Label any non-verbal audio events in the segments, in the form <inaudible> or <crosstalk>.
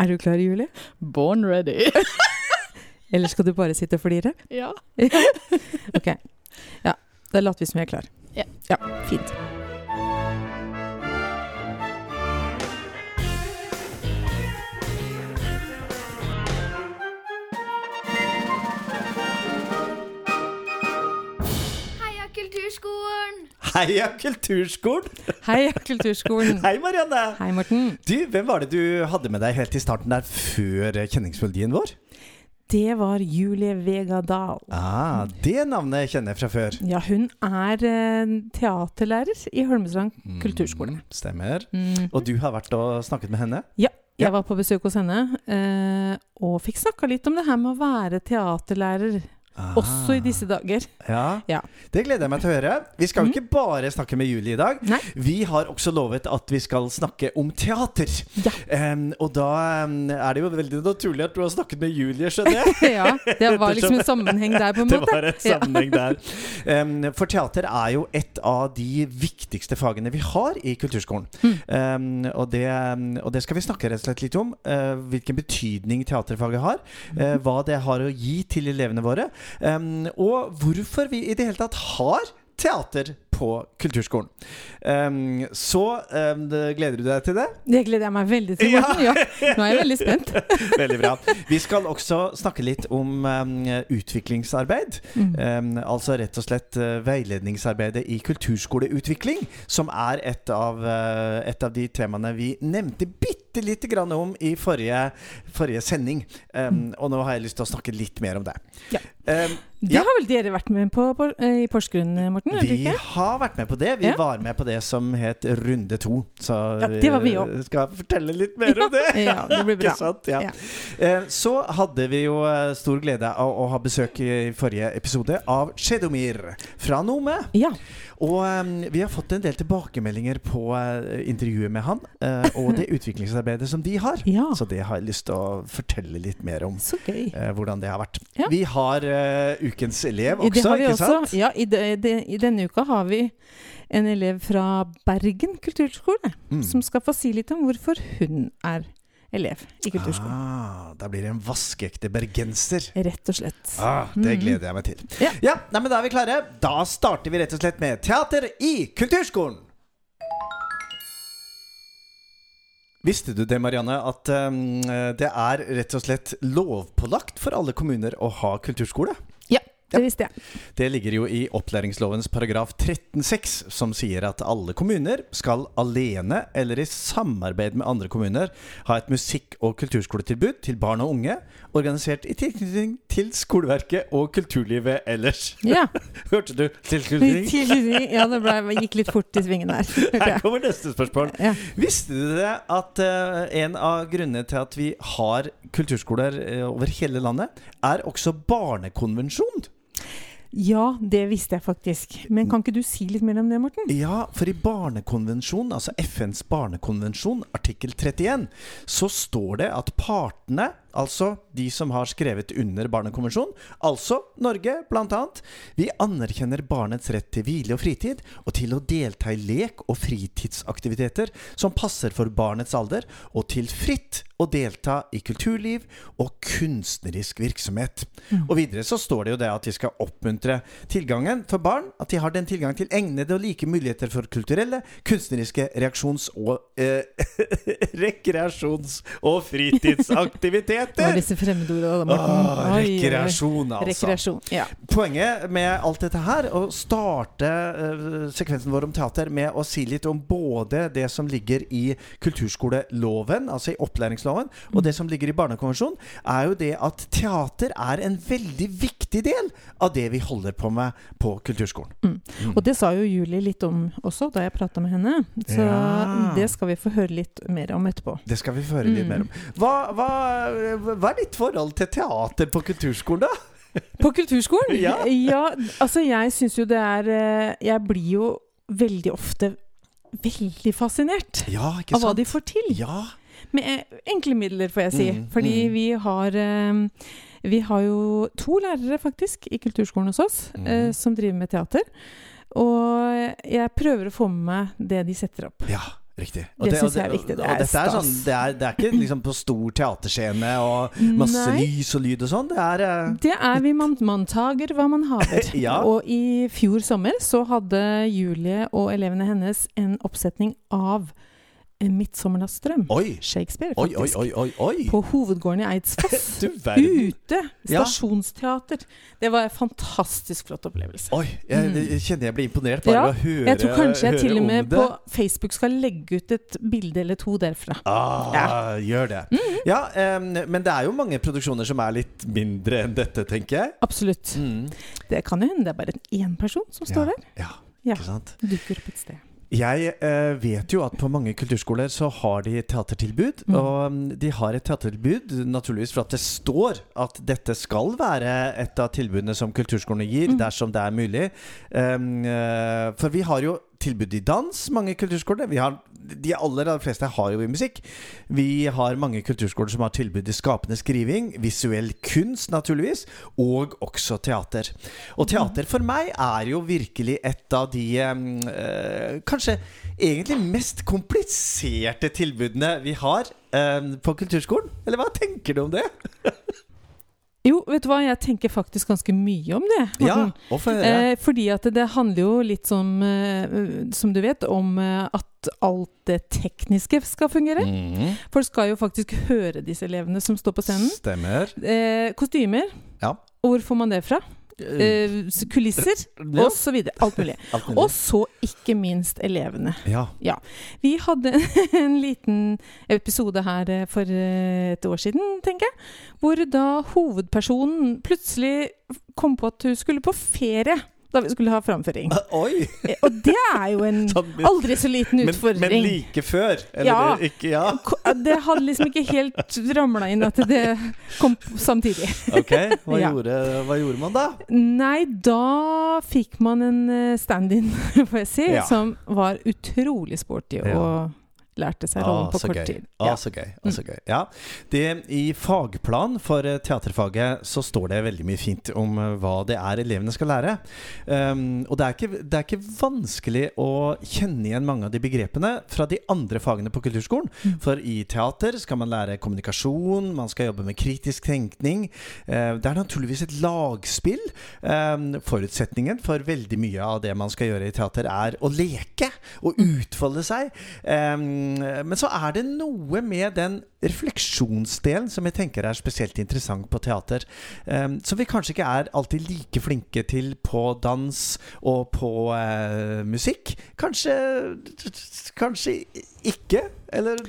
Er du klar, Julie? Born ready. <laughs> Eller skal du bare sitte og flire? <laughs> ja. Ok. Ja, da later vi som vi er klar. Ja. ja fint. Heia Kulturskolen! Hei, Kulturskolen. Hei, Marianne! Hei, Morten. Du, Hvem var det du hadde med deg helt i starten der før kjenningsmelodien vår? Det var Julie Vega Dahl. Ah, Det navnet kjenner jeg fra før. Ja, hun er eh, teaterlærer i Holmestrand kulturskole. Mm, stemmer. Mm. Og du har vært og snakket med henne? Ja, jeg Ja. var på besøk hos henne eh, og fikk snakka litt om det her med å være teaterlærer, også i disse dager. Ja. Ja. Det gleder jeg meg til å høre. Vi skal jo Mm. ikke bare snakke med Julie i dag. Nei. Vi har også lovet at vi skal snakke om teater. Ja. Um, og da er det jo veldig naturlig at du har snakket med Julie, skjønner jeg. <laughs> ja, det var liksom en sammenheng der, på en <laughs> Det måte. var en sammenheng der. Um, for teater er jo et av de viktigste fagene vi har i kulturskolen. Mm. Um, og, det, og det skal vi snakke rett og slett litt om. Uh, hvilken betydning teaterfaget har. Mm. hva det har å gi til elevene våre. Em, og hvorfor vi i det hele tatt har teater på kulturskolen. Um, så um, det- gleder du deg til det? Det gleder jeg meg veldig til, Morten. Ja. Nå er jeg veldig spent. <laughs> Veldig bra. Vi skal også snakke litt om um, utviklingsarbeid. Mm. Altså rett og slett uh, veiledningsarbeidet i kulturskoleutvikling, som er et av, uh, et av de temaene vi nevnte bitte lite grann om i forrige, forrige sending. Um, og nå har jeg lyst til å snakke litt mer om det. Ja. Det Ja. har vel dere vært med på, på eh, i Porsgrunn, Morten? vi ikke? Har vært med på det. Vi Ja. var med på det som het Runde to. Så Ja, det var vi òg. skal fortelle litt mer om det. <laughs> Ja, det blir bra. <laughs> Ikke sant? Ja. Eh, Så hadde vi jo eh, stor glede av å ha besøk i forrige episode av Sjedomir fra Nome. Ja. Og um, vi har fått en del tilbakemeldinger på uh, intervjuet med han, uh, og det <laughs> utviklingsarbeidet som de har. ja. Så det har jeg lyst til å fortelle litt mer om. Eh, hvordan det har vært. Ja. Vi har ukens elev også, ikke også. sant? Ja, i, de, de, I denne uka har vi en elev fra Bergen kulturskole Mm. som skal få si litt om hvorfor hun er elev i kulturskolen. Ah, da blir det en vaskeekte bergenser. Rett og slett. Ah, det Mhm. gleder jeg meg til. Ja. Ja, nei, men Da er vi klare. Da starter vi rett og slett med teater i kulturskolen. Visste du det, Marianne, at um, det er rett og slett lovpålagt for alle kommuner å ha kulturskole? Det visste jeg. Det ligger jo i opplæringslovens paragraf 13-6, som sier at alle kommuner skal alene eller i samarbeid med andre kommuner ha et musikk- og kulturskoletilbud til barn og unge, organisert i tilknytning til skoleverket og kulturlivet ellers. Ja. <laughs> Hørte du <laughs> tilknytning? ja, det ble, gikk litt fort i svingen der. <laughs> Her kommer neste spørsmål. Ja. Visste du det at uh, en av grunnene til at vi har kulturskoler uh, over hele landet, er også barnekonvensjon? Ja, det visste jeg faktisk. Men kan ikke du si litt mer om det, Morten? Ja, for i barnekonvensjonen, altså FNs barnekonvensjon, artikkel 31, så står det at partene, altså de som har skrevet under barnekonvensjon, altså Norge blant annet, vi anerkjenner barnets rett til hvile og fritid, og til å delta i lek og fritidsaktiviteter som passer for barnets alder, og til fritt å delta i kulturliv og kunstnerisk virksomhet. Og videre så står det jo det at de skal oppmuntre tilgangen for barn, at de har den tilgang til egnede og like muligheter for kulturelle, kunstneriske reaksjons- og eh, <laughs> rekreasjons- og Det Hva er disse fremmedordene, Morten. Åh, rekreasjon, altså. Rekreasjon. Ja. Poenget med alt dette her, å starte eh, sekvensen vår om teater med å si litt om både det som ligger i kulturskoleloven, altså i opplæringsloven, og det som ligger i Barnekonvensjonen, er jo det at teater er en veldig viktig del av det vi holder på med på kulturskolen. Mm. Og det sa jo Julie litt om også da jeg prata med henne. Så Ja. det skal vi få høre litt mer om etterpå. Det skal vi få høre litt Mm. mer om. Hva, hva, hva er ditt forhold til teater på kulturskolen, da? På kulturskolen? Ja. ja altså jeg syns jo det er eh, Jeg blir jo veldig ofte veldig fascinert Ja, ikke av hva de får til. Ja. Med eh, enkle midler, får jeg si. Mm, Fordi mm. vi har eh, Vi har jo to lærere, faktisk, i kulturskolen hos oss Mm. som driver med teater. Og jeg prøver å få med meg det de setter opp. ja. Riktig. Det synes jeg er viktig. Det og er er, stas. sånn, det, er, det er ikke liksom på stor teaterscene og masse Nei. lys og lyd og sånn. Det er eh, Det er vi man, man tager hva man haver. <laughs> Ja. Og i fjor sommer så hadde Julie og elevene hennes en oppsetning av midtsommernattsdrøm. Shakespeare, Oi, oi, faktisk. oi, oi! oi. På hovedgården i Eidsfoss. <laughs> Ute! Ja. Stasjonsteater. Det var en fantastisk flott opplevelse. Oi, jeg, jeg kjenner jeg blir imponert bare Ja, ved å høre Jeg tror kanskje jeg til og med på Facebook skal legge ut et bilde eller to derfra. Ah, Gjør det. Mm. Ja, um, men det er jo mange produksjoner som er litt mindre enn dette, tenker jeg. Absolutt. Mm. Det kan jo hende det er bare én person som står ja. der. Ja, Ja. ikke sant? Dukker opp et sted. Jeg eh, vet jo at på mange kulturskoler så har de teatertilbud. Mm. Og mm, de har et teatertilbud naturligvis for at det står at dette skal være et av tilbudene som kulturskolene gir, Mm. dersom det er mulig. Um, for vi har jo tilbud i dans, mange kulturskoler. Vi har, de aller, aller fleste har jo i musikk. Vi har mange kulturskoler som har tilbud i skapende skriving, visuell kunst naturligvis, og også teater. Og teater for meg er jo virkelig et av de eh, kanskje egentlig mest kompliserte tilbudene vi har em, på kulturskolen. Eller hva tenker du om det? <laughs> Jo, vet du hva, jeg tenker faktisk ganske mye om det. Ja, Morten. og for høre. Eh, fordi at det, handler jo litt som, eh, som du vet, om eh, at alt det tekniske skal fungere. For Folk skal jo faktisk høre disse elevene som står på scenen. Stemmer. Eh, kostymer. Ja. Og hvor får man det fra? Eh, kulisser, Ja, videre. <laughs> Alt mulig. Og så ikke minst elevene. ja. Vi hadde <laughs> en liten episode her eh, for et år siden, tenker jeg, hvor da hovedpersonen plutselig kom på at hun skulle på ferie da vi skulle ha framføring. <laughs> Oi! Eh, Og det er jo en <laughs> Sånn, aldri så liten utfordring. men like før? Eller Ja. det, ikke, ja. <laughs> Det hadde liksom ikke helt ramla inn at det kom samtidig. Ok, hva, Ja. gjorde, hva gjorde man da? Nei, da fikk man en eh, stand-in, får jeg si, Ja. som var utrolig sporty og lærte seg rollen Ah, på kort gøy. tid. Ah, Ja. så gøy. Ah, så gøy. Ja. Det, I fagplan for eh, teaterfaget så står det veldig mye fint om eh, hva det er elevene skal lære. Um, og det er, ikke, det er ikke vanskelig å kjenne igjen mange av de begrepene fra de andre fagene på kulturskolen. Mm. For i teater skal man lære kommunikasjon, man skal jobbe med kritisk tenkning. Uh, det er naturligvis et lagspill. Um, forutsetningen for veldig mye av det man skal gjøre i teater, er å leke og utfolde seg. Um, men så er det noe med den refleksjonsdelen som jeg tenker er spesielt interessant på teater. Um, som vi kanskje ikke er alltid like flinke til på dans og på uh, musikk. Kanskje Kanskje ikke? Eller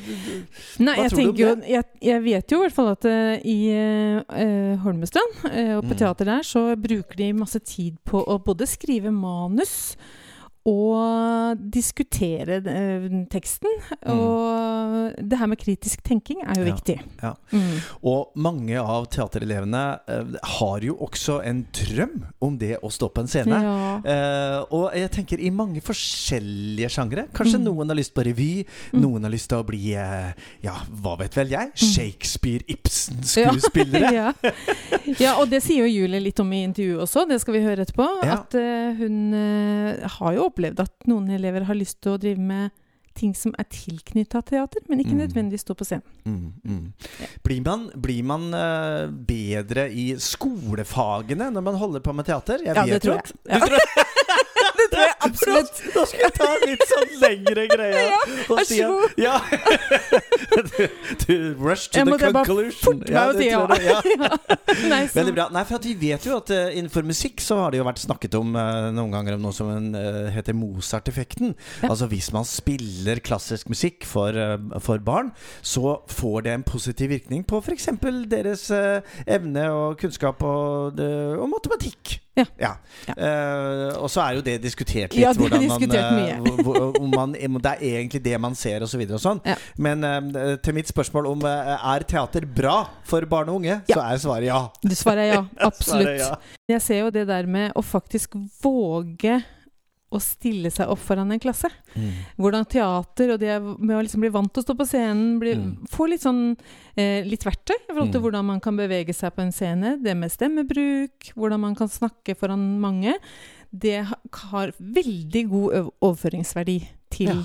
Nei, Hva jeg tror du om det? jo jeg, jeg vet jo i hvert fall at uh, i uh, Holmestrand og på Mm. teater der, så bruker de masse tid på å både skrive manus og diskutere eh, teksten. Og det her med kritisk tenking er jo Mm. Ja, viktig. ja. Mm. Og mange av teaterelevene eh, har jo også en drøm om det å stå på en scene. Ja. Eh, og jeg tenker i mange forskjellige sjangre. Kanskje Mm. noen har lyst på revy, Mm. noen har lyst til å bli eh, Ja, hva vet vel jeg? Shakespeare-Ibsen-skuespillere. <laughs> ja. ja, og det sier jo Julie litt om i intervjuet også, det skal vi høre etterpå. At eh, hun eh, har jo opplevd at noen elever har lyst til å drive med ting som er tilknytta teater, men ikke Mm. nødvendigvis stå på scenen. Mm, mm. Blir man, blir man uh, bedre i skolefagene når man holder på med teater? Jeg Ja, det tror jeg. Ja. Jeg absolutt. Da skal jeg ta en litt sånn lengre greie. Ja, vær så god. Ja. <laughs> rush to Jeg the conclusion. forte meg å det si ja. jeg, <laughs> ja. Nei, Veldig bra. Nei, for at vi vet jo at uh, innenfor musikk så har det jo vært snakket om uh, noen ganger om noe som en, uh, heter Mozart-effekten. Ja. Altså hvis man spiller klassisk musikk for, eh, for barn, så får det en positiv virkning på f.eks. deres evne og kunnskap og, og matematikk. Ja. Ja. Eh, og så er jo det diskutert litt. Ja, det er diskutert man, eh, mye. hvor- hvor- om man, <laughs> det er egentlig det man ser, osv. Og, så og sånn. Ja. Men uh, til mitt spørsmål om eh, er teater bra for barn og unge, Ja. så er svaret ja. Du svarer ja. <laughs> Absolutt. Jeg ser jo det der med å faktisk våge å stille seg opp foran en klasse. Mm. Hvordan teater og det med å liksom bli vant til å stå på scenen, bli, Mm. få litt sånn eh, litt verktøy i forhold til Mm. hvordan man kan bevege seg på en scene. Det med stemmebruk, hvordan man kan snakke foran mange. Det har veldig god overføringsverdi til Ja.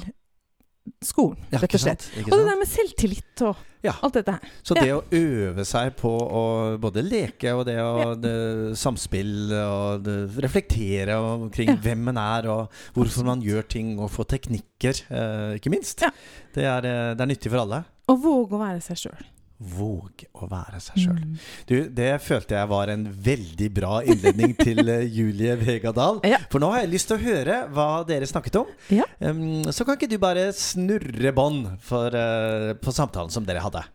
Skolen, Ja, rett og slett. Og det der med selvtillit og Ja. alt dette her. Så det å øve seg på å både leke og det å Ja. det, samspill og det, reflektere omkring Ja. hvem man er og hvorfor man gjør ting, og få teknikker, eh, ikke minst, Ja. det, er, eh, det er nyttig for alle. Og våge å være seg sjøl. Våg å være seg sjøl. Mm. Du, det følte jeg var en veldig bra innledning <laughs> til eh, Julie Vegadal. Ja. For nå har jeg lyst til å høre hva dere snakket om. Ja. Um, så kan ikke du bare snurre bånd eh, på samtalen som dere hadde?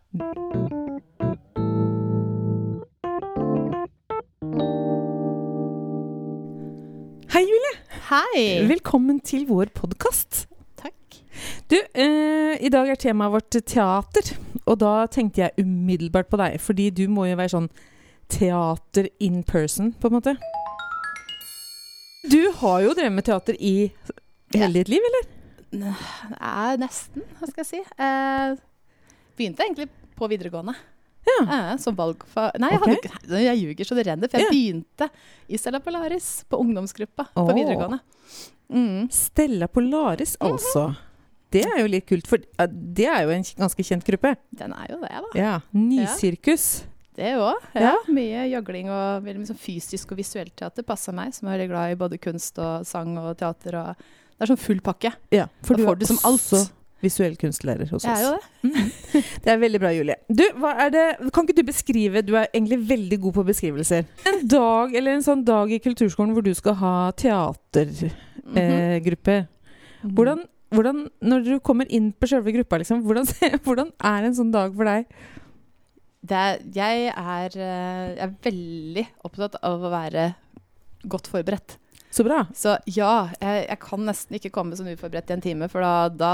Hei, Julie. Hei! Velkommen til vår podkast. Takk. Du, uh, i dag er temaet vårt teater. Og da tenkte jeg umiddelbart på deg, fordi du må jo være sånn teater in person, på en måte. Du har jo drevet med teater i hele ditt liv, eller? Er nesten, hva skal jeg si. Eh, begynte egentlig på videregående. Ja. Eh, som valgfag Nei, jeg, hadde, nei, jeg ljuger så det renner, for jeg Ja. begynte i Stella Polaris på ungdomsgruppa på Åh. videregående. Mm. Stella Polaris, altså. Det er jo litt kult, for det er jo en ganske kjent gruppe. Den er jo det, da. Ja. Nysirkus. Det òg. Ja. Ja. Mye gjøgling og veldig mye sånn fysisk og visuelt teater passer meg, som er veldig glad i både kunst og sang og teater. Og det er sånn full pakke. Ja, for Da du får er du som alt. også visuell kunstlærer hos Jeg er jo oss. det. Det er veldig bra, Julie. Du, hva er det Kan ikke du beskrive Du er egentlig veldig god på beskrivelser. En dag, eller en sånn dag i kulturskolen hvor du skal ha teatergruppe. Eh, mm -hmm. hvordan, hvordan, når du kommer inn på sjølve gruppa, liksom, hvordan, <laughs> hvordan er en sånn dag for deg? Det er, jeg, er, eh, jeg er veldig opptatt av å være godt forberedt. Så bra. Så ja, jeg, jeg kan nesten ikke komme sånn uforberedt i en time, for da, da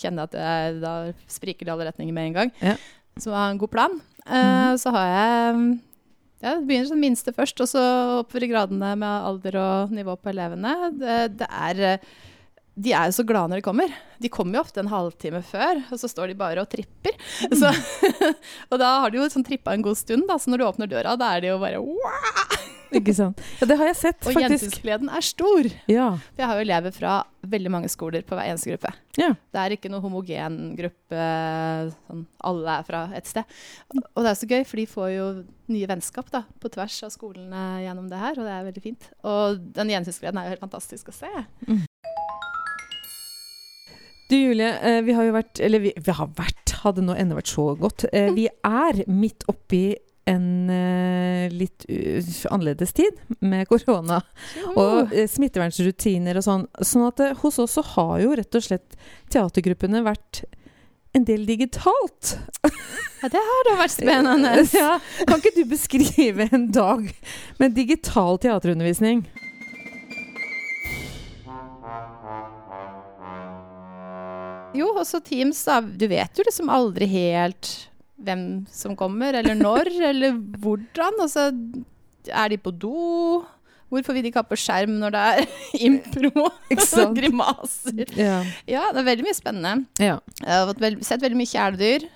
kjenner jeg at jeg, da spriker det i alle retninger med en gang. Ja. Så har en god plan. Mhm. Så har jeg jeg begynner som minste først, og så oppover i gradene med alder og nivå på elevene. Det, det er eh, De er jo så glade når de kommer. De kommer jo ofte en halvtime før, og så står de bare og tripper. Så, <laughs> og da har de jo sånn trippa en god stund, da, så når du åpner døra, da er de jo bare wow! Ikke sant? Ja, det har jeg sett, Og faktisk. gjensynsgleden er stor. Ja. For jeg har jo elever fra veldig mange skoler på hver eneste gruppe. ja. Det er ikke noe homogen gruppe, sånn alle er fra et sted. Og det er så gøy, for de får jo nye vennskap da, på tvers av skolene gjennom det her, og det er veldig fint. Og den gjensynsgleden er jo helt fantastisk å se. Du Julie, eh, vi har jo vært Eller vi, vi har vært, hadde nå ennå vært så godt. Eh, Vi er midt oppi en eh, litt annerledes tid med korona og smittevernrutiner og sånn. Sånn at hos oss så har jo rett og slett teatergruppene vært en del digitalt. Ja, det har da vært spennende. <laughs> Ja, kan ikke du beskrive en dag med digital teaterundervisning? Jo, også Teams, da. Du vet jo liksom aldri helt hvem som kommer, eller når, <laughs> eller hvordan. Og så er de på do. Hvorfor vil de ikke ha på skjerm når det er <laughs> impro og grimaser? Ja. Ja, det er veldig mye spennende. ja. Jeg har veld sett veldig mye kjæledyr.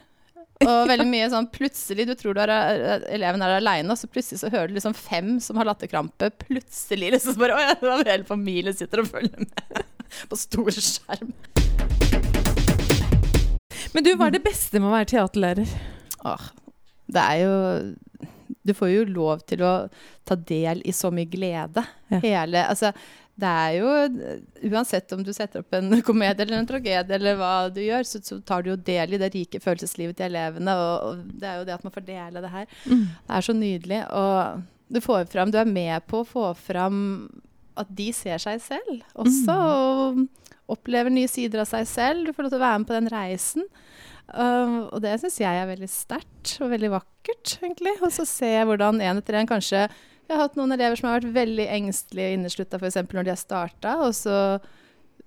Og <laughs> veldig mye sånn plutselig Du tror du er, eleven er aleine, og så plutselig så hører du liksom fem som har latterkrampe. Plutselig liksom bare Å ja, hele familien sitter og følger med på stor skjerm. Men du, hva er det beste med å være teaterlærer? Åh, det er jo Du får jo lov til å ta del i så mye glede. Ja. Hele Altså, det er jo Uansett om du setter opp en <laughs> komedie eller en tragedie eller hva du gjør, så, så tar du jo del i det rike følelseslivet til elevene, og, og det er jo det at man får dele det her. Mm. Det er så nydelig. Og du får fram Du er med på å få fram at de ser seg selv også, og opplever nye sider av seg selv. Du får lov til å være med på den reisen. Uh, og det syns jeg er veldig sterkt og veldig vakkert, egentlig. Og så ser jeg hvordan en etter en kanskje Jeg har hatt noen elever som har vært veldig engstelige og inneslutta f.eks. når de har starta, og så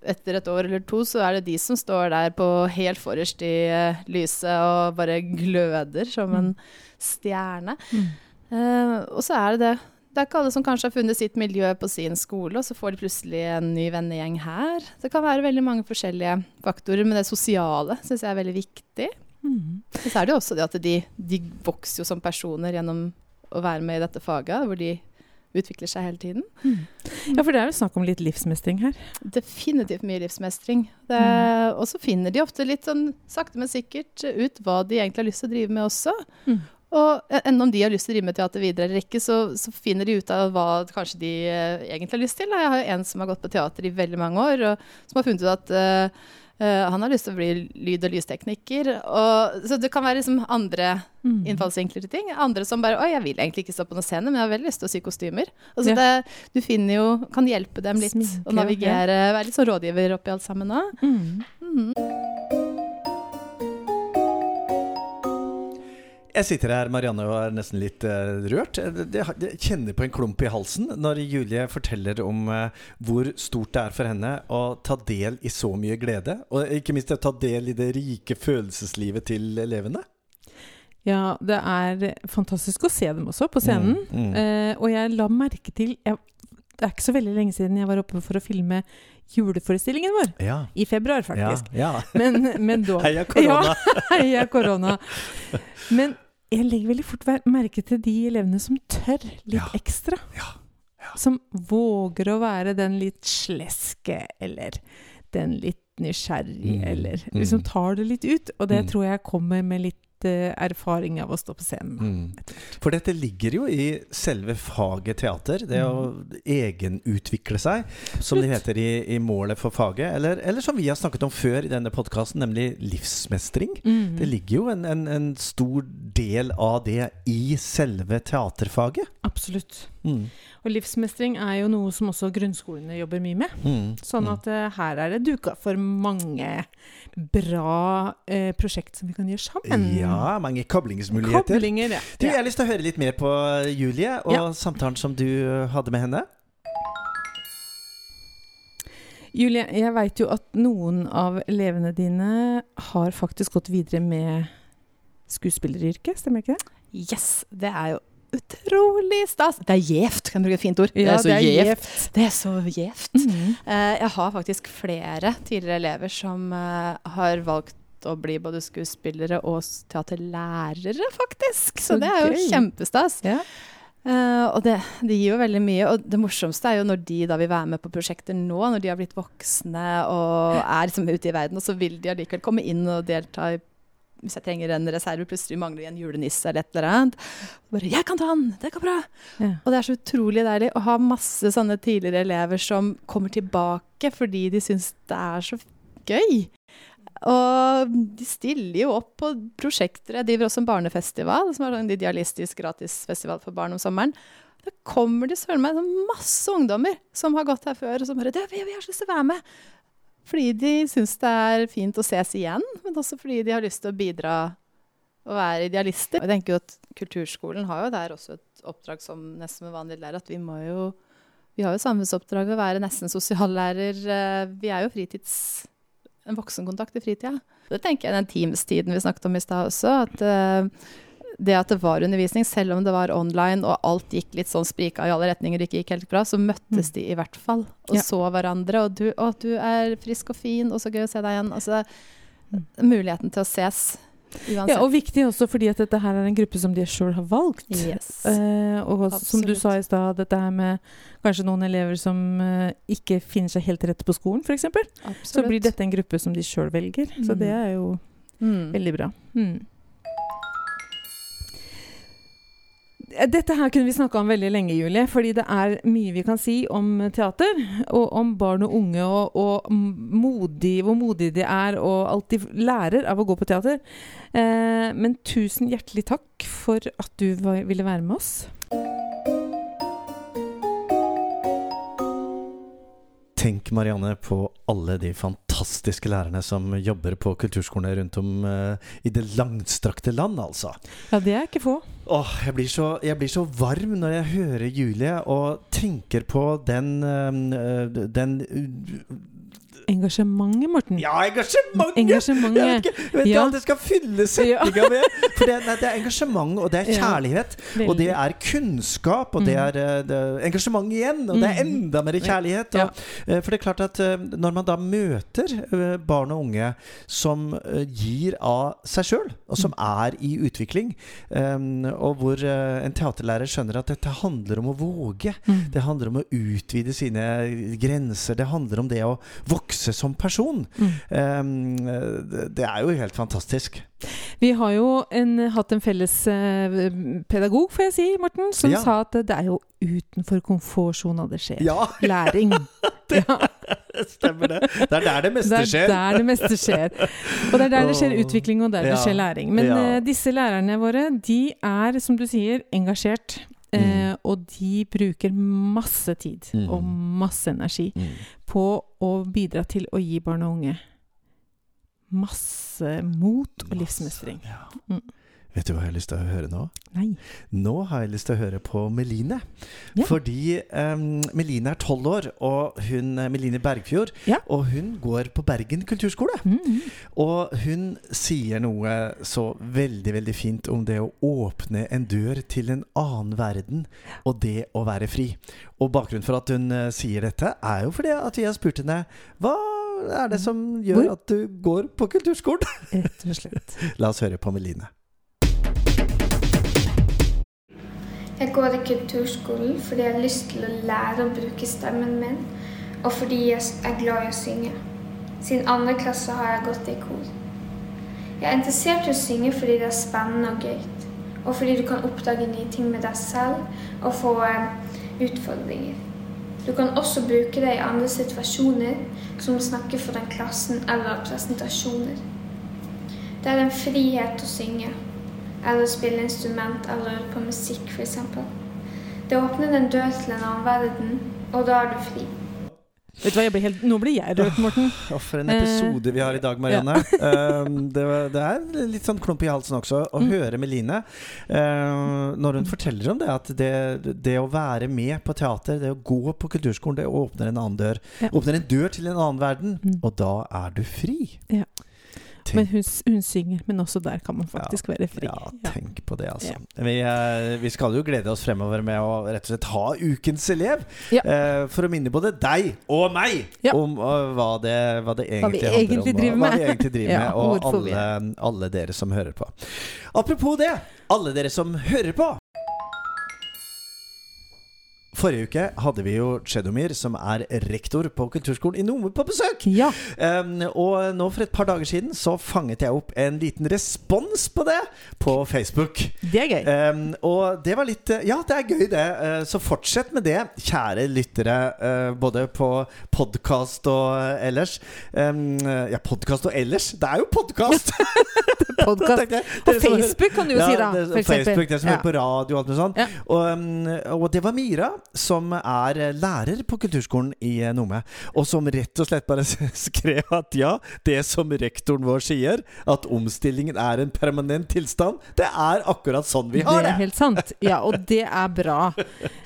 etter et år eller to så er det de som står der på helt forrest i uh, lyset og bare gløder som en stjerne. Mm. Uh, og så er det det Det er ikke alle som kanskje har funnet sitt miljø på sin skole, og så får de plutselig en ny vennegjeng her. Det kan være veldig mange forskjellige faktorer, men det sosiale syns jeg er veldig viktig. Mm. Og så er det jo også det at de, de vokser jo som personer gjennom å være med i dette faget, hvor de utvikler seg hele tiden. Ja, for det er jo snakk om litt livsmestring her. Definitivt mye livsmestring. Det, Mm. Og så finner de ofte litt sånn sakte, men sikkert ut hva de egentlig har lyst til å drive med også. Og enda om de har lyst til å drive med teater videre eller ikke, så, så finner de ut av hva kanskje de eh, egentlig har lyst til. Jeg har jo en som har gått på teater i veldig mange år, og som har funnet ut at uh, uh, han har lyst til å bli lyd- og lystekniker. Og, så det kan være liksom andre Mm. innfallsvinkler til ting. Andre som bare Oi, jeg vil egentlig ikke stå på noen scene, men jeg har veldig lyst til å sy kostymer. Altså Ja. det, du finner jo Kan hjelpe dem litt Sminke, å navigere. Være litt sånn rådgiver oppi alt sammen òg. Mm. Jeg sitter her, Marianne, og er nesten litt uh, rørt. Jeg, kjenner på en klump i halsen når Julie forteller om uh, hvor stort det er for henne å ta del i så mye glede. Og ikke minst å ta del i det rike følelseslivet til elevene. Ja, det er fantastisk å se dem også på scenen. Mm, mm. Uh, og jeg la merke til jeg, Det er ikke så veldig lenge siden jeg var oppe for å filme juleforestillingen vår. Ja. I februar, Ja, faktisk. ja. Men, men <laughs> da Heia korona! Ja, <laughs> heia korona. <laughs> Men jeg legger veldig fort merke til de elevene som tør litt Ja. ekstra. Ja, ja. Som våger å være den litt sleske, eller den litt nysgjerrig, Mm, eller mm. liksom tar det litt ut. Og det Mm. tror jeg kommer med litt erfaring av å stå på scenen. Mm. For dette ligger jo i selve faget teater. Det å egenutvikle seg, som det heter i, i målet for faget. Eller, eller som vi har snakket om før i denne podkasten, nemlig livsmestring. Mm. Det ligger jo en, en, en stor del av det i selve teaterfaget. Absolutt. Mm. Og livsmestring er jo noe som også grunnskolene jobber mye med. Mm. Sånn Mm. at uh, her er det duka for mange bra uh, prosjekt som vi kan gjøre sammen. Ja, mange koblingsmuligheter. Koblinger, ja. Du, jeg har lyst til å høre litt mer på Julie og Ja. samtalen som du hadde med henne. Julie, jeg veit jo at noen av elevene dine har faktisk gått videre med skuespilleryrket, stemmer ikke det? Yes, det er jo utrolig stas. Det er gjevt, kan jeg bruke et fint ord. Ja, det er så gjevt. Det er så gjevt. Eh, jeg har faktisk flere tidligere elever som uh, har valgt å bli både skuespillere og teaterlærere, faktisk. Så, Så det er jo gøy. kjempestas. Ja. Uh, og det, det gir jo veldig mye. Og det morsomste er jo når de da vil være med på prosjekter nå, når de har blitt voksne og er liksom ute i verden, og så vil de allikevel komme inn og delta i hvis jeg trenger en reserve, plutselig mangler jeg en julenisse eller et eller annet. Bare 'Jeg kan ta han! Det går bra!' Ja. Og det er så utrolig deilig å ha masse sånne tidligere elever som kommer tilbake fordi de syns det er så gøy. Og de stiller jo opp på prosjekter. Jeg driver også en barnefestival, som er en idealistisk gratisfestival for barn om sommeren. Da kommer det søren meg masse ungdommer som har gått her før, og som bare «Det, vi, 'Vi har så lyst til å være med!' Fordi de syns det er fint å ses igjen, men også fordi de har lyst til å bidra og være idealister. Jeg tenker jo at Kulturskolen har jo der også et oppdrag som nesten med vanlig lærer, at vi må jo Vi har jo samfunnsoppdraget å være nesten sosiallærer. eh, Vi er jo fritids... En voksenkontakt i fritida. Det tenker jeg den Teams-tiden vi snakket om i stad også, at eh, det at det var undervisning, selv om det var online og alt gikk litt sånn sprika i alle retninger og ikke gikk helt bra, så møttes Mm. de i hvert fall og Ja. så hverandre. Og du, å, du er frisk og fin, og så gøy å se deg igjen. Altså, Mm. muligheten til å ses uansett. Ja, og viktig også fordi at dette her er en gruppe som de sjøl har valgt. Yes. Eh, og som du sa i stad, dette her med kanskje noen elever som eh, ikke finner seg helt rett rette på skolen, f.eks. Så blir dette en gruppe som de sjøl velger. Så Mm. det er jo mm. veldig bra. Mm. Dette her kunne vi snakka om veldig lenge, Julie. Fordi det er mye vi kan si om teater. Og om barn og unge, og, og modig, hvor modige de er, og alt de lærer av å gå på teater. Eh, men tusen hjertelig takk for at du var, ville være med oss. Tenk, Marianne, på alle de fantastiske lærerne som jobber på kulturskolene rundt om eh, i det langstrakte land, altså. Ja, det er ikke få. Åh, jeg blir, så, jeg blir så varm når jeg hører Julie og tenker på den, eh, den Engasjementet, Morten. Ja, engasjementet! Engasjementet. Jeg vet ikke, vet Ja. alt jeg skal fylle <laughs> setninga med. For det, nei, det er engasjement, og det er Ja. kjærlighet. Og det er kunnskap, og det Mm. er, eh, det er engasjement igjen. Og det er Mm. enda mer kjærlighet. Og, eh, For det er klart at eh, når man da møter barn og unge som gir av seg sjøl, og som er i utvikling, og hvor en teaterlærer skjønner at dette handler om å våge. Mm. Det handler om å utvide sine grenser. Det handler om det å vokse som person. Mm. Um, det, det er jo helt fantastisk. Vi har jo en, hatt en felles eh, pedagog, får jeg si, Morten, som Ja. sa at det er jo utenfor komfortsona det skjer. Ja, <laughs> Læring. ja, stemmer det. Det er der det meste skjer. det er der det meste skjer. Og det er der det skjer utvikling, og der det skjer læring. Men eh, disse lærerne våre, de er, som du sier, engasjert. Eh, og de bruker masse tid Mm. og masse energi Mm. på å bidra til å gi barn og unge masse mot og livsmestring. Ja. Mm. Vet du hva jeg har lyst til å høre nå? Nei. Nå har jeg lyst til å høre på Meline. Ja. Fordi um, Meline er tolv år, og hun, eh, Meline Bergfjord, Ja. og hun går på Bergen kulturskole. Mm. Og hun sier noe så veldig, veldig fint om det å åpne en dør til en annen verden, og det å være fri. Og bakgrunnen for at hun uh, sier dette, er jo fordi at vi har spurt henne hva er det som gjør Hvor? at du går på kulturskolen? Rett og slett. <laughs> La oss høre på Meline. Jeg går i kulturskolen fordi jeg har lyst til å lære å bruke stemmen min, og fordi jeg er glad i å synge. Siden andre klasse har jeg gått i kor. Jeg er interessert i å synge fordi det er spennende og gøy, og fordi du kan oppdage nye ting med deg selv og få eh, utfordringer. Du kan også bruke det i andre situasjoner, som å snakke for den klassen eller presentasjoner. Det er en frihet å synge eller spille instrument eller høre på musikk f.eks. Det åpner en dør til en annen verden, og da er du fri. Vet du hva, jeg blir helt, Nå blir jeg rørt, Morten. Oh, for en episode vi har i dag, Marianne. um, <laughs> det, det er litt sånn klump i halsen også å Mm. høre Meline uh, når hun forteller om det. At det, det å være med på teater, det å gå på kulturskolen, det åpner en annen dør. Ja. Åpner en dør til en annen verden, Mm. og da er du fri. Ja. Tenk, Men hun, hun synger, men også der kan man faktisk være fri. ja, tenk på det, altså. Ja. Vi, eh, vi skal jo glede oss fremover med å rett og slett ha Ukens elev. Ja. eh, for å minne både deg og meg Ja. om uh, hva, det, hva det Hva egentlig handler egentlig om. og Hva vi egentlig driver <laughs> Ja, med, og alle, alle dere som hører på. Apropos det, alle dere som hører på. Forrige uke hadde vi jo Chedomir, som er rektor på kulturskolen i Nome, på besøk. Ja. Um, og nå for et par dager siden så fanget jeg opp en liten respons på det på Facebook. Det er gøy. Um, og det var litt Ja, det er gøy, det. Uh, så fortsett med det, kjære lyttere. uh, både på podkast og uh, ellers. Um, ja, podkast og ellers. Det er jo podkast! Podcast. <laughs> <laughs> På Facebook kan du jo si, da. det. Facebook, det som Ja. er på radio og alt mulig sånt. Ja. Og, og det var Mira, som er eh, lærer på kulturskolen i eh, Nome, og som rett og slett bare <laughs> skrev at ja, det som rektoren vår sier, at omstillingen er en permanent tilstand, det er akkurat sånn vi har Det det. er helt sant. Ja, og det er bra.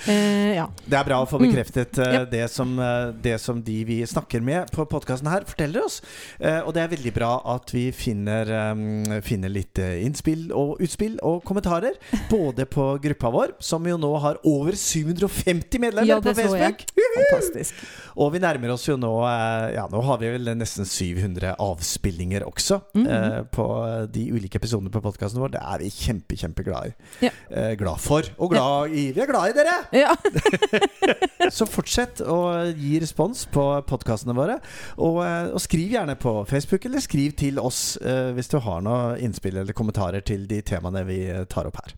Eh, ja. Det er bra å få bekreftet mm. yep. det, som, eh, det som de vi snakker med på podkasten her, forteller oss. Eh, og det er veldig bra at vi finner, um, finner litt eh, innspill og utspill og kommentarer. Både på gruppa vår, som jo nå har over 750 medlemmer Ja, på. Facebook. <laughs> Fantastisk. Og vi nærmer oss jo nå eh, Ja, nå har vi vel nesten 700 avspillinger også Mhm. eh, på de ulike episodene på podkasten vår. Det er vi kjempe, kjempeglad. Ja. Eh, glad for. Og glad i Vi er glad i dere! Ja. <laughs> <laughs> Så fortsett å gi respons på podkastene våre. Og, eh, og skriv gjerne på Facebook, eller skriv til oss eh, hvis du har noe innspill eller kommentarer til de temaene vi tar opp her.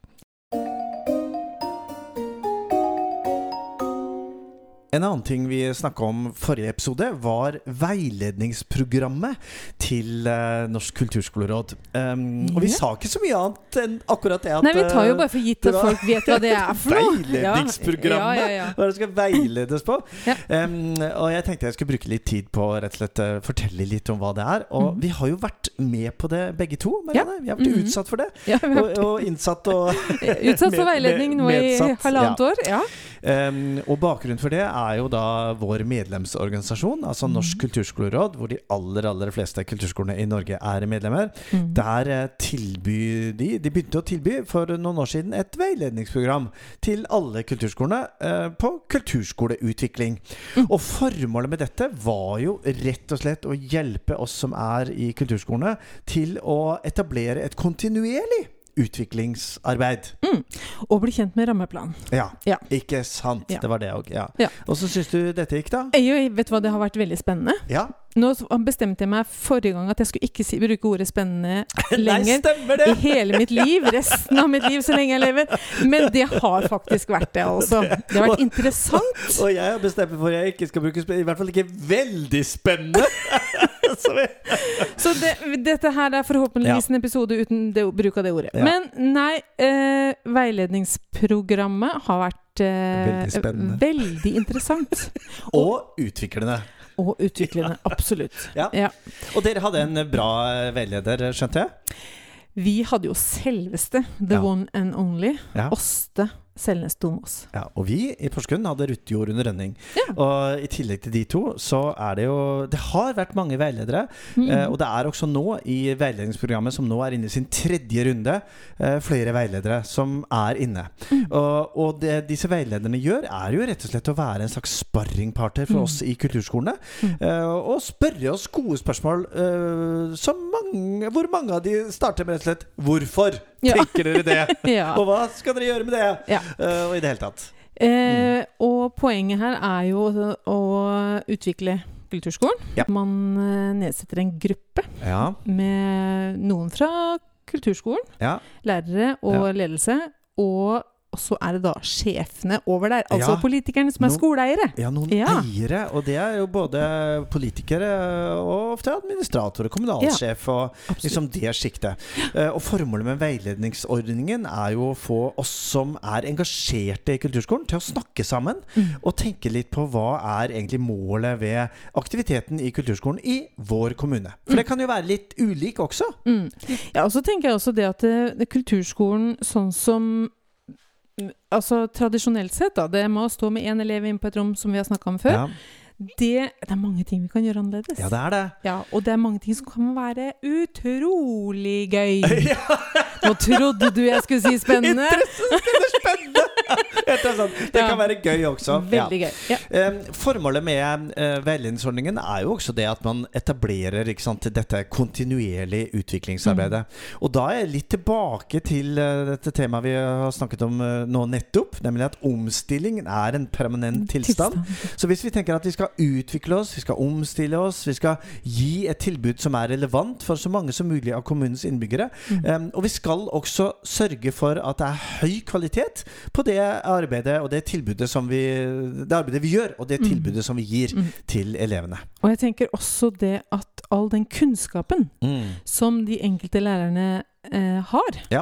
En annen ting vi snakka om forrige episode, var veiledningsprogrammet til eh, Norsk kulturskoleråd. Um, og vi sa ikke så mye annet enn akkurat det at Nei, vi tar jo eh, bare for gitt at folk vet hva det er for noe. <laughs> Veiledningsprogrammet. Ja, ja, ja. hva det skal veiledes på. Um, og jeg tenkte jeg skulle bruke litt tid på å rett og slett eh, fortelle litt om hva det er. Og mm. vi har jo vært med på det begge to. Marianne. Vi har vært Mhm. utsatt for det. Og, og innsatt og <laughs> utsatt for <laughs> veiledning nå i halvannet år. Ja. Um, og bakgrunnen for det er jo da vår medlemsorganisasjon, altså Norsk kulturskoleråd, hvor de aller aller fleste kulturskolene i Norge er medlemmer. Mm. Der eh, tilbyr de De begynte å tilby for noen år siden et veiledningsprogram til alle kulturskolene uh, på kulturskoleutvikling. Mm. Og formålet med dette var jo rett og slett å hjelpe oss som er i kulturskolene, til å etablere et kontinuerlig utviklingsarbeid. Og bli kjent med rammeplan. Ja, Ja. ikke sant? Ja. Det var det òg. Ja. Og så syns du dette gikk, da? Jeg, vet du hva, det har vært veldig spennende. Ja. Nå bestemte jeg meg forrige gang at jeg skulle ikke si, bruke ordet spennende <laughs> lenger. stemmer I hele mitt liv, resten av mitt liv så lenge jeg lever. Men det har faktisk vært det, altså. Det har vært interessant. Og jeg har bestemt meg for at jeg ikke skal bruke 'spennende'. I hvert fall ikke veldig spennende. <laughs> <laughs> Så det, dette her er forhåpentligvis en episode uten det, bruk av det ordet. Men nei, eh, veiledningsprogrammet har vært eh, Veldig spennende. veldig interessant. <laughs> og utviklende. Og utviklende. Absolutt. <laughs> Ja. Ja. Og dere hadde en bra veileder, skjønte jeg? Vi hadde jo selveste The Ja. One and Only. Ja. Åste Selnes Domås. Ja, og vi i Porsgrunn hadde Ruth Jorunn Rønning. Ja. Og i tillegg til de to, så er det jo Det har vært mange veiledere. Mm. Eh, og det er også nå, i veiledningsprogrammet som nå er inne i sin tredje runde, eh, flere veiledere som er inne. Mm. Og, og det disse veilederne gjør, er jo rett og slett å være en slags sparringpartner for Mm. oss i kulturskolene. Mm. eh, og spørre oss gode spørsmål eh, som mange, hvor mange av de starter med rett og slett 'Hvorfor. Tenker dere det?' <laughs> Og hva skal dere gjøre med det? Eh, og i det hele tatt. Eh, og poenget her er jo å, å utvikle kulturskolen. Ja. Man eh, nedsetter en gruppe Ja. med noen fra kulturskolen, ja. lærere og ledelse, og og så er det da sjefene over der, altså Ja. politikerne som er No- skoleeiere. Ja, noen Ja. eiere, og det er jo både politikere og ofte administratorer. kommunalsjef og liksom det sjiktet. Eh, Og formålet med veiledningsordningen er jo å få oss som er engasjerte i kulturskolen, til å snakke sammen Mm. og tenke litt på hva er egentlig målet ved aktiviteten i kulturskolen i vår kommune. For det kan jo være litt ulik også. Mm. Ja, og så tenker jeg også det at det, det kulturskolen sånn som mm, Altså tradisjonelt sett, da. Det med å stå med én elev inne på et rom, som vi har snakka om før. Ja, Det, det er mange ting vi kan gjøre annerledes. ja det er det. Ja, og det er mange ting som kan være utrolig gøy. <laughs> Nå trodde du jeg skulle si spennende. Spennende! Interessant. <laughs> Det Ja. kan være gøy også. Ja. Gøy. Ja. Formålet med eh, veiledningsordningen er jo også det at man etablerer sant, dette kontinuerlige utviklingsarbeidet. Mm. Og da er jeg litt tilbake til eh, dette temaet vi har snakket om eh, nå nettopp, nemlig at omstilling er en permanent tilstand. Så hvis vi tenker at vi skal utvikle oss, vi skal omstille oss, vi skal gi et tilbud som er relevant for så mange som mulig av kommunens innbyggere, Mm. og vi skal også sørge for at det er høy kvalitet på det arbeidet og det tilbudet som vi Det arbeidet vi gjør, og det Mm. tilbudet som vi gir Mm. til elevene. Og jeg tenker også det at all den kunnskapen som de enkelte lærerne eh, har, Ja.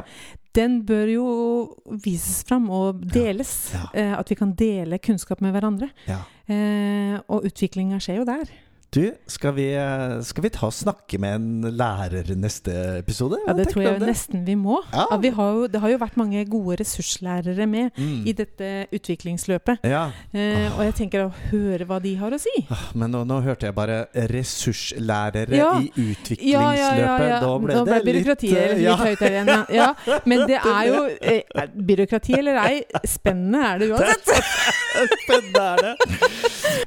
den bør jo vises fram og deles. Ja. Eh, at vi kan dele kunnskap med hverandre. Ja. Eh, og utviklinga skjer jo der. Du, skal vi, eh, skal vi ta og snakke med en lærer neste episode? Ja, Det tror jeg det? nesten vi må. Ja. Ja, vi har jo, det har jo vært mange gode ressurslærere med Mm. i dette utviklingsløpet. Ja, Eh, og jeg tenker å høre hva de har å si. ah, men nå, nå hørte jeg bare ressurslærere i utviklingsløpet. Ja, ja, ja, ja. Da ble Nå det litt byråkratiet eh, litt ja. høyt her igjen. Ja. Men det er jo eh, Byråkrati eller ei, spennende er det uansett. <laughs> Spennende er det.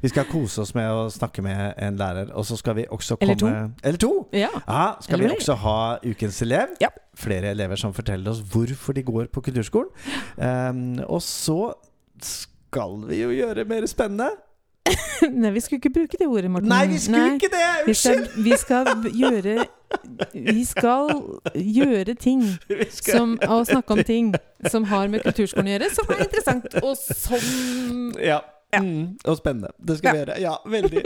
Vi skal kose oss med å snakke med en lærer, og så skal vi også komme Eller to. Eller to. Ja. Ja, skal Eller vi også ha ukens elev. Ja. Flere elever som forteller oss hvorfor de går på kulturskolen. Um, og så skal vi jo gjøre mer spennende. <laughs> Nei, vi skulle ikke bruke det ordet, Morten. Nei, vi skulle Nei. ikke det! Vi skal, vi skal gjøre <laughs> Vi skal gjøre ting skal- som, og snakke om ting som har med kulturskolen å gjøre, som er interessant, og som Ja. Ja. Mm, og spennende. Det skal vi gjøre. Ja, veldig.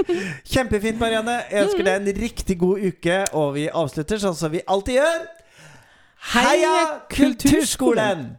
Kjempefint, Marianne. Jeg ønsker deg en riktig god uke, og vi avslutter sånn som vi alltid gjør. Heia Kulturskolen!